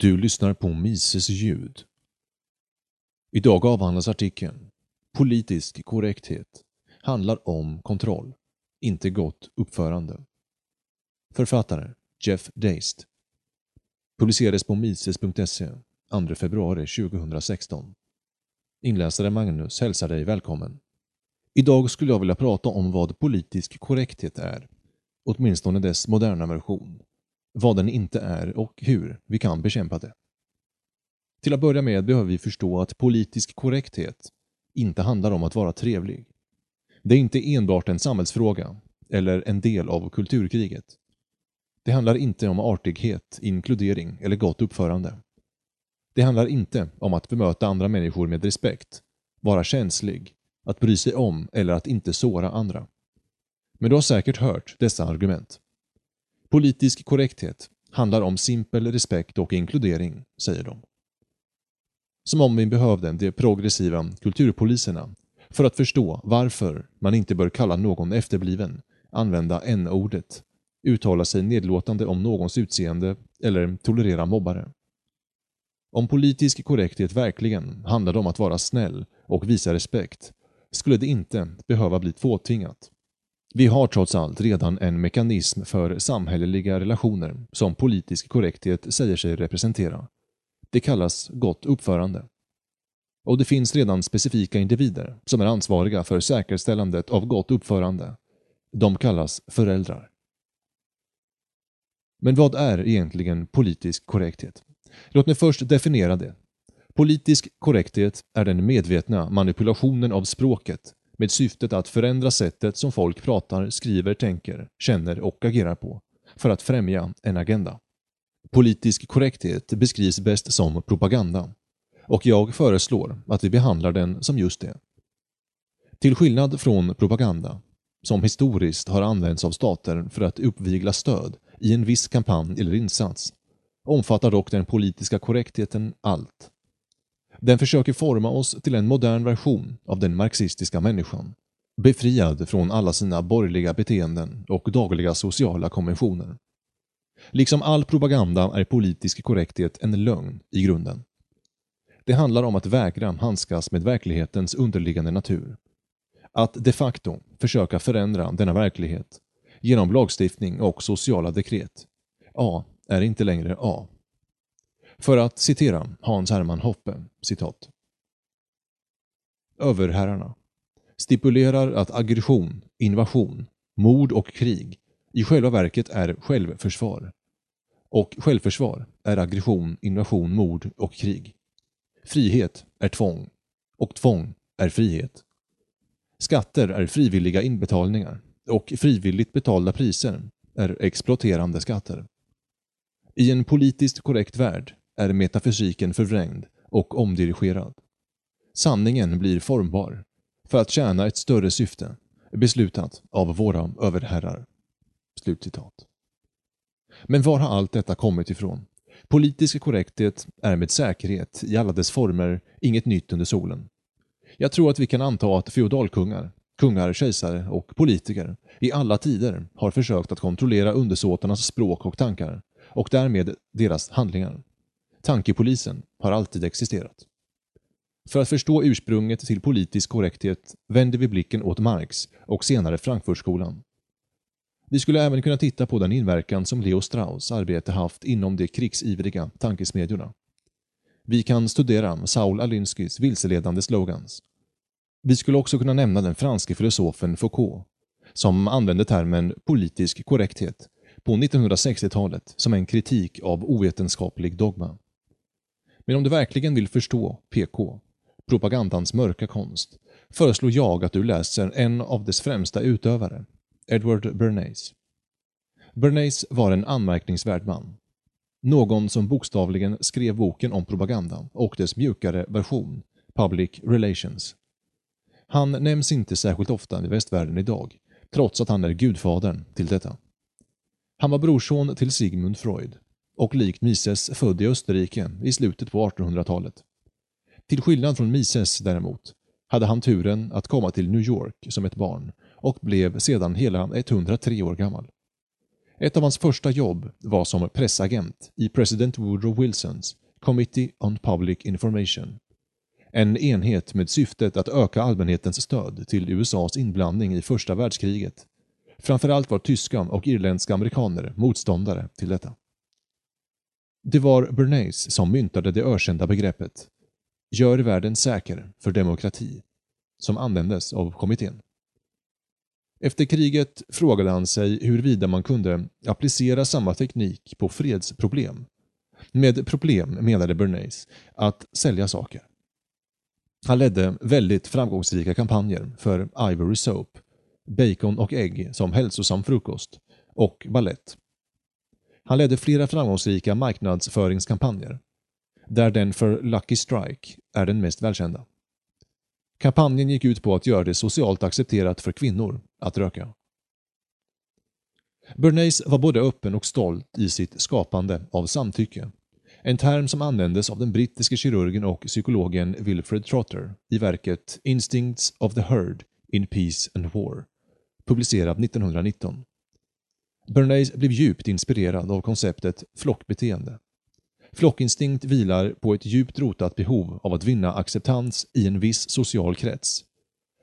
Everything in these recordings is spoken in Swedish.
Du lyssnar på Mises ljud. Idag avhandlas artikeln “Politisk korrekthet handlar om kontroll, inte gott uppförande”. Författare Jeff Deist. Publicerades på mises.se 2 februari 2016. Inläsare Magnus hälsar dig välkommen. Idag skulle jag vilja prata om vad politisk korrekthet är, åtminstone dess moderna version vad den inte är och hur vi kan bekämpa det. Till att börja med behöver vi förstå att politisk korrekthet inte handlar om att vara trevlig. Det är inte enbart en samhällsfråga eller en del av kulturkriget. Det handlar inte om artighet, inkludering eller gott uppförande. Det handlar inte om att bemöta andra människor med respekt, vara känslig, att bry sig om eller att inte såra andra. Men du har säkert hört dessa argument. Politisk korrekthet handlar om simpel respekt och inkludering, säger de. Som om vi behövde de progressiva kulturpoliserna för att förstå varför man inte bör kalla någon efterbliven, använda n-ordet, uttala sig nedlåtande om någons utseende eller tolerera mobbare. Om politisk korrekthet verkligen handlade om att vara snäll och visa respekt skulle det inte behöva bli tvåtvingat. Vi har trots allt redan en mekanism för samhälleliga relationer som politisk korrekthet säger sig representera. Det kallas gott uppförande. Och det finns redan specifika individer som är ansvariga för säkerställandet av gott uppförande. De kallas föräldrar. Men vad är egentligen politisk korrekthet? Låt mig först definiera det. Politisk korrekthet är den medvetna manipulationen av språket med syftet att förändra sättet som folk pratar, skriver, tänker, känner och agerar på för att främja en agenda. Politisk korrekthet beskrivs bäst som propaganda och jag föreslår att vi behandlar den som just det. Till skillnad från propaganda, som historiskt har använts av stater för att uppvigla stöd i en viss kampanj eller insats, omfattar dock den politiska korrektheten allt den försöker forma oss till en modern version av den marxistiska människan. Befriad från alla sina borgerliga beteenden och dagliga sociala konventioner. Liksom all propaganda är politisk korrekthet en lögn i grunden. Det handlar om att vägra handskas med verklighetens underliggande natur. Att de facto försöka förändra denna verklighet genom lagstiftning och sociala dekret. A är inte längre A. För att citera Hans Hermann Hoppe, citat. Överherrarna stipulerar att aggression, invasion, mord och krig i själva verket är självförsvar. Och självförsvar är aggression, invasion, mord och krig. Frihet är tvång och tvång är frihet. Skatter är frivilliga inbetalningar och frivilligt betalda priser är exploaterande skatter. I en politiskt korrekt värld är metafysiken förvrängd och omdirigerad. Sanningen blir formbar för att tjäna ett större syfte, beslutat av våra överherrar.” Slutcitat. Men var har allt detta kommit ifrån? Politisk korrekthet är med säkerhet i alla dess former inget nytt under solen. Jag tror att vi kan anta att feodalkungar, kungar, kejsare och politiker i alla tider har försökt att kontrollera undersåtarnas språk och tankar och därmed deras handlingar. Tankepolisen har alltid existerat. För att förstå ursprunget till politisk korrekthet vänder vi blicken åt Marx och senare Frankfurtskolan. Vi skulle även kunna titta på den inverkan som Leo Strauss arbete haft inom de krigsivriga tankesmedjorna. Vi kan studera Saul Alinsky's vilseledande slogans. Vi skulle också kunna nämna den franske filosofen Foucault, som använde termen politisk korrekthet på 1960-talet som en kritik av ovetenskaplig dogma. Men om du verkligen vill förstå PK, propagandans mörka konst, föreslår jag att du läser en av dess främsta utövare, Edward Bernays. Bernays var en anmärkningsvärd man. Någon som bokstavligen skrev boken om propaganda och dess mjukare version, Public Relations. Han nämns inte särskilt ofta i västvärlden idag, trots att han är gudfadern till detta. Han var brorson till Sigmund Freud och likt Mises född i Österrike i slutet på 1800-talet. Till skillnad från Mises däremot hade han turen att komma till New York som ett barn och blev sedan hela 103 år gammal. Ett av hans första jobb var som pressagent i president Woodrow Wilsons Committee on Public Information. En enhet med syftet att öka allmänhetens stöd till USAs inblandning i första världskriget. Framförallt var tyska och irländska amerikaner motståndare till detta. Det var Bernays som myntade det ökända begreppet ”Gör världen säker för demokrati” som användes av kommittén. Efter kriget frågade han sig huruvida man kunde applicera samma teknik på fredsproblem. Med problem menade Bernays att sälja saker. Han ledde väldigt framgångsrika kampanjer för Ivory Soap, bacon och ägg som hälsosam frukost och ballett. Han ledde flera framgångsrika marknadsföringskampanjer, där den för Lucky Strike är den mest välkända. Kampanjen gick ut på att göra det socialt accepterat för kvinnor att röka. Bernays var både öppen och stolt i sitt skapande av samtycke. En term som användes av den brittiske kirurgen och psykologen Wilfred Trotter i verket Instincts of the Herd in Peace and War, publicerad 1919. Bernays blev djupt inspirerad av konceptet flockbeteende. Flockinstinkt vilar på ett djupt rotat behov av att vinna acceptans i en viss social krets.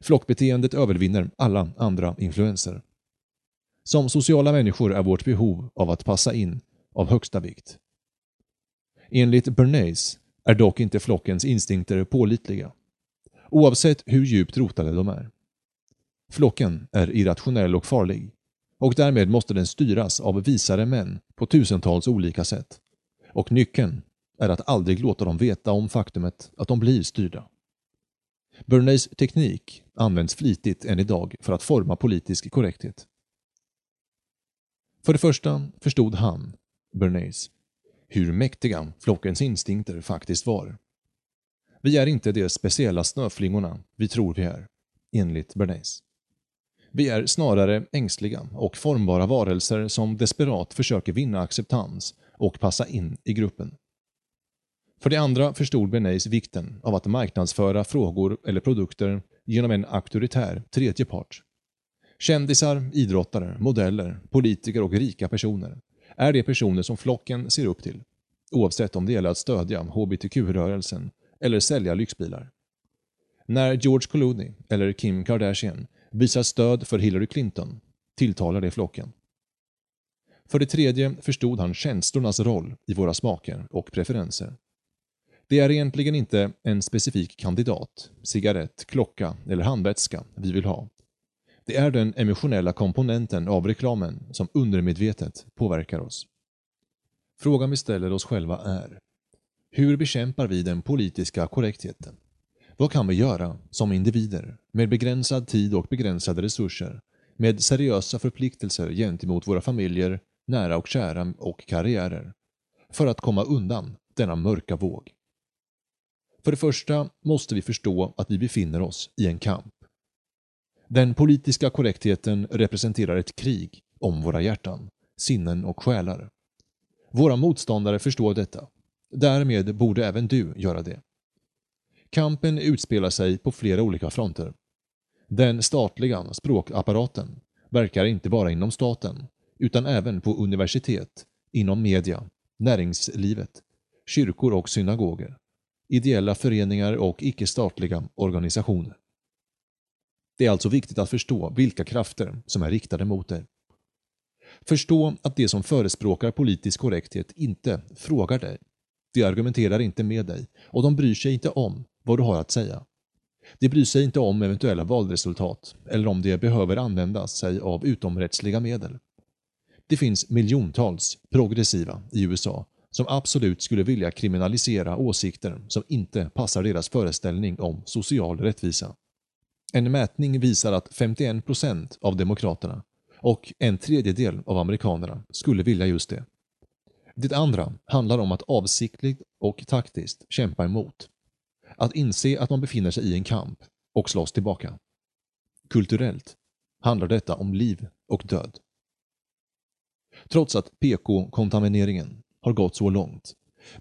Flockbeteendet övervinner alla andra influenser. Som sociala människor är vårt behov av att passa in av högsta vikt. Enligt Bernays är dock inte flockens instinkter pålitliga, oavsett hur djupt rotade de är. Flocken är irrationell och farlig och därmed måste den styras av visare män på tusentals olika sätt. Och nyckeln är att aldrig låta dem veta om faktumet att de blir styrda. Bernays teknik används flitigt än idag för att forma politisk korrekthet. För det första förstod han, Bernays, hur mäktiga flockens instinkter faktiskt var. Vi är inte de speciella snöflingorna vi tror vi är, enligt Bernays. Vi är snarare ängsliga och formbara varelser som desperat försöker vinna acceptans och passa in i gruppen. För det andra förstod Bernays vikten av att marknadsföra frågor eller produkter genom en auktoritär tredje part. Kändisar, idrottare, modeller, politiker och rika personer är de personer som flocken ser upp till, oavsett om det gäller att stödja hbtq-rörelsen eller sälja lyxbilar. När George Clooney eller Kim Kardashian visar stöd för Hillary Clinton tilltalar det flocken. För det tredje förstod han känslornas roll i våra smaker och preferenser. Det är egentligen inte en specifik kandidat, cigarett, klocka eller handvätska vi vill ha. Det är den emotionella komponenten av reklamen som undermedvetet påverkar oss. Frågan vi ställer oss själva är Hur bekämpar vi den politiska korrektheten? Vad kan vi göra som individer med begränsad tid och begränsade resurser, med seriösa förpliktelser gentemot våra familjer, nära och kära och karriärer, för att komma undan denna mörka våg? För det första måste vi förstå att vi befinner oss i en kamp. Den politiska korrektheten representerar ett krig om våra hjärtan, sinnen och själar. Våra motståndare förstår detta. Därmed borde även du göra det. Kampen utspelar sig på flera olika fronter. Den statliga språkapparaten verkar inte bara inom staten, utan även på universitet, inom media, näringslivet, kyrkor och synagoger, ideella föreningar och icke-statliga organisationer. Det är alltså viktigt att förstå vilka krafter som är riktade mot dig. Förstå att de som förespråkar politisk korrekthet inte frågar dig. De argumenterar inte med dig och de bryr sig inte om vad du har att säga. De bryr sig inte om eventuella valresultat eller om de behöver använda sig av utomrättsliga medel. Det finns miljontals progressiva i USA som absolut skulle vilja kriminalisera åsikter som inte passar deras föreställning om social rättvisa. En mätning visar att 51% av demokraterna och en tredjedel av amerikanerna skulle vilja just det. Det andra handlar om att avsiktligt och taktiskt kämpa emot. Att inse att man befinner sig i en kamp och slåss tillbaka. Kulturellt handlar detta om liv och död. Trots att PK-kontamineringen har gått så långt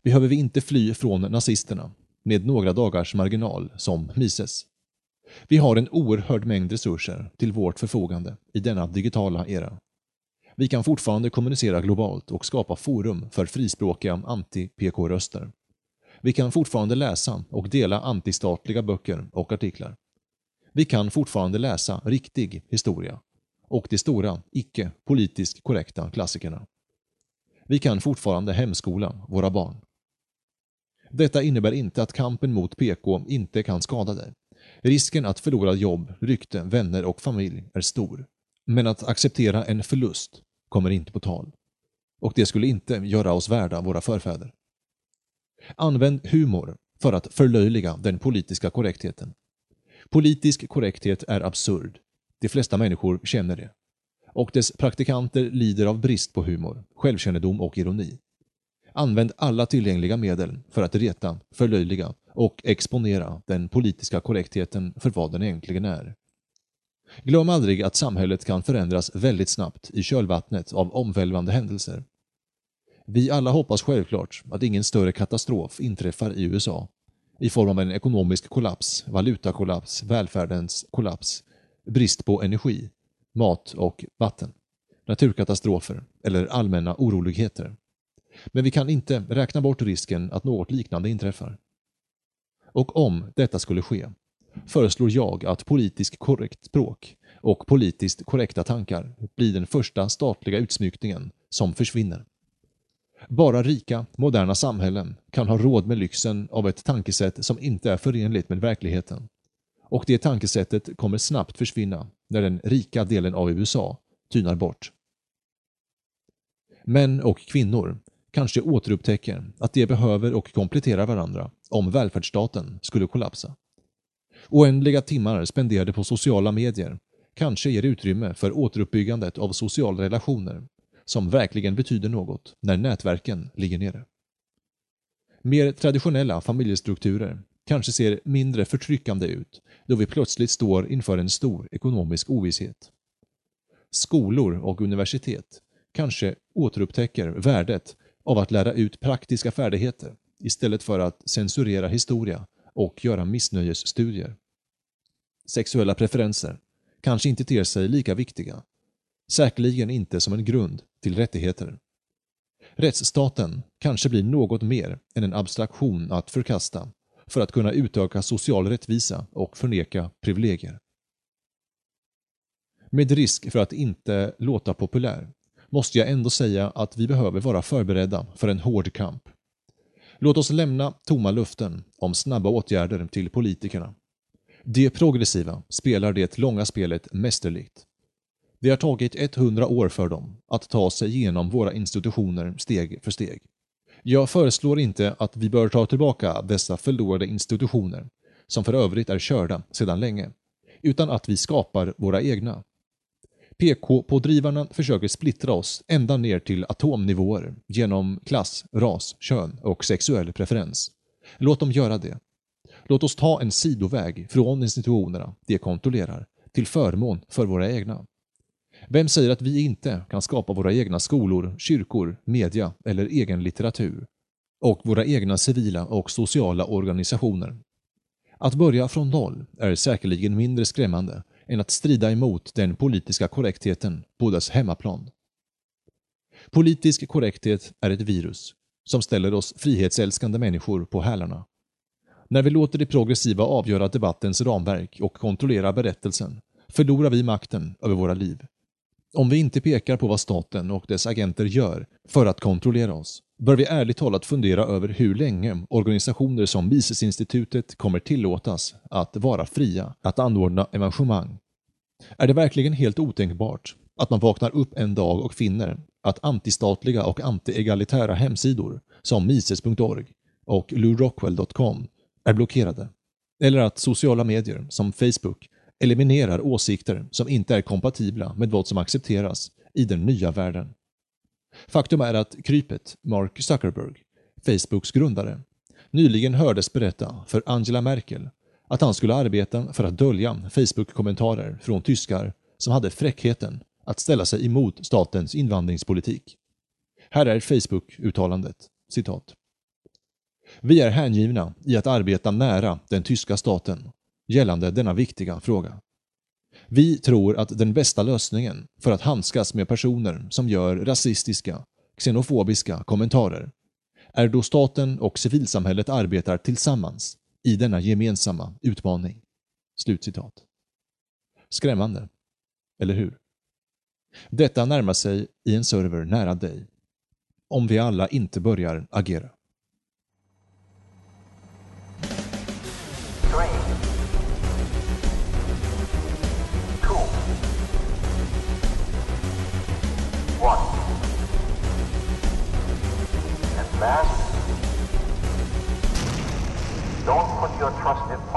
behöver vi inte fly från nazisterna med några dagars marginal som Mises. Vi har en oerhörd mängd resurser till vårt förfogande i denna digitala era. Vi kan fortfarande kommunicera globalt och skapa forum för frispråkiga anti-PK-röster. Vi kan fortfarande läsa och dela antistatliga böcker och artiklar. Vi kan fortfarande läsa riktig historia och de stora, icke politiskt korrekta klassikerna. Vi kan fortfarande hemskola våra barn. Detta innebär inte att kampen mot PK inte kan skada dig. Risken att förlora jobb, rykte, vänner och familj är stor. Men att acceptera en förlust kommer inte på tal. Och det skulle inte göra oss värda våra förfäder. Använd humor för att förlöjliga den politiska korrektheten. Politisk korrekthet är absurd. De flesta människor känner det. Och dess praktikanter lider av brist på humor, självkännedom och ironi. Använd alla tillgängliga medel för att reta, förlöjliga och exponera den politiska korrektheten för vad den egentligen är. Glöm aldrig att samhället kan förändras väldigt snabbt i kölvattnet av omvälvande händelser. Vi alla hoppas självklart att ingen större katastrof inträffar i USA i form av en ekonomisk kollaps, valutakollaps, välfärdens kollaps, brist på energi, mat och vatten, naturkatastrofer eller allmänna oroligheter. Men vi kan inte räkna bort risken att något liknande inträffar. Och om detta skulle ske, föreslår jag att politiskt korrekt språk och politiskt korrekta tankar blir den första statliga utsmyckningen som försvinner. Bara rika, moderna samhällen kan ha råd med lyxen av ett tankesätt som inte är förenligt med verkligheten. Och det tankesättet kommer snabbt försvinna när den rika delen av USA tynar bort. Män och kvinnor kanske återupptäcker att de behöver och kompletterar varandra om välfärdsstaten skulle kollapsa. Oändliga timmar spenderade på sociala medier kanske ger utrymme för återuppbyggandet av sociala relationer som verkligen betyder något när nätverken ligger nere. Mer traditionella familjestrukturer kanske ser mindre förtryckande ut då vi plötsligt står inför en stor ekonomisk ovisshet. Skolor och universitet kanske återupptäcker värdet av att lära ut praktiska färdigheter istället för att censurera historia och göra missnöjesstudier. Sexuella preferenser kanske inte ter sig lika viktiga, säkerligen inte som en grund till rättigheter. Rättsstaten kanske blir något mer än en abstraktion att förkasta för att kunna utöka social rättvisa och förneka privilegier. Med risk för att inte låta populär måste jag ändå säga att vi behöver vara förberedda för en hård kamp. Låt oss lämna tomma luften om snabba åtgärder till politikerna. De progressiva spelar det långa spelet mästerligt. Det har tagit 100 år för dem att ta sig igenom våra institutioner steg för steg. Jag föreslår inte att vi bör ta tillbaka dessa förlorade institutioner, som för övrigt är körda sedan länge, utan att vi skapar våra egna. PK-pådrivarna försöker splittra oss ända ner till atomnivåer genom klass, ras, kön och sexuell preferens. Låt dem göra det. Låt oss ta en sidoväg från institutionerna de kontrollerar till förmån för våra egna. Vem säger att vi inte kan skapa våra egna skolor, kyrkor, media eller egen litteratur? Och våra egna civila och sociala organisationer. Att börja från noll är säkerligen mindre skrämmande än att strida emot den politiska korrektheten på dess hemmaplan. Politisk korrekthet är ett virus som ställer oss frihetsälskande människor på hälarna. När vi låter det progressiva avgöra debattens ramverk och kontrollera berättelsen förlorar vi makten över våra liv. Om vi inte pekar på vad staten och dess agenter gör för att kontrollera oss, bör vi ärligt talat fundera över hur länge organisationer som Misesinstitutet kommer tillåtas att vara fria att anordna evenemang. Är det verkligen helt otänkbart att man vaknar upp en dag och finner att antistatliga och antiegalitära hemsidor som Mises.org och lurockwell.com är blockerade? Eller att sociala medier som Facebook eliminerar åsikter som inte är kompatibla med vad som accepteras i den nya världen. Faktum är att krypet Mark Zuckerberg, Facebooks grundare, nyligen hördes berätta för Angela Merkel att han skulle arbeta för att dölja Facebook-kommentarer från tyskar som hade fräckheten att ställa sig emot statens invandringspolitik. Här är Facebook-uttalandet, citat. Vi är hängivna i att arbeta nära den tyska staten gällande denna viktiga fråga. Vi tror att den bästa lösningen för att handskas med personer som gör rasistiska, xenofobiska kommentarer är då staten och civilsamhället arbetar tillsammans i denna gemensamma utmaning. Slutcitat. Skrämmande, eller hur? Detta närmar sig i en server nära dig. Om vi alla inte börjar agera. must have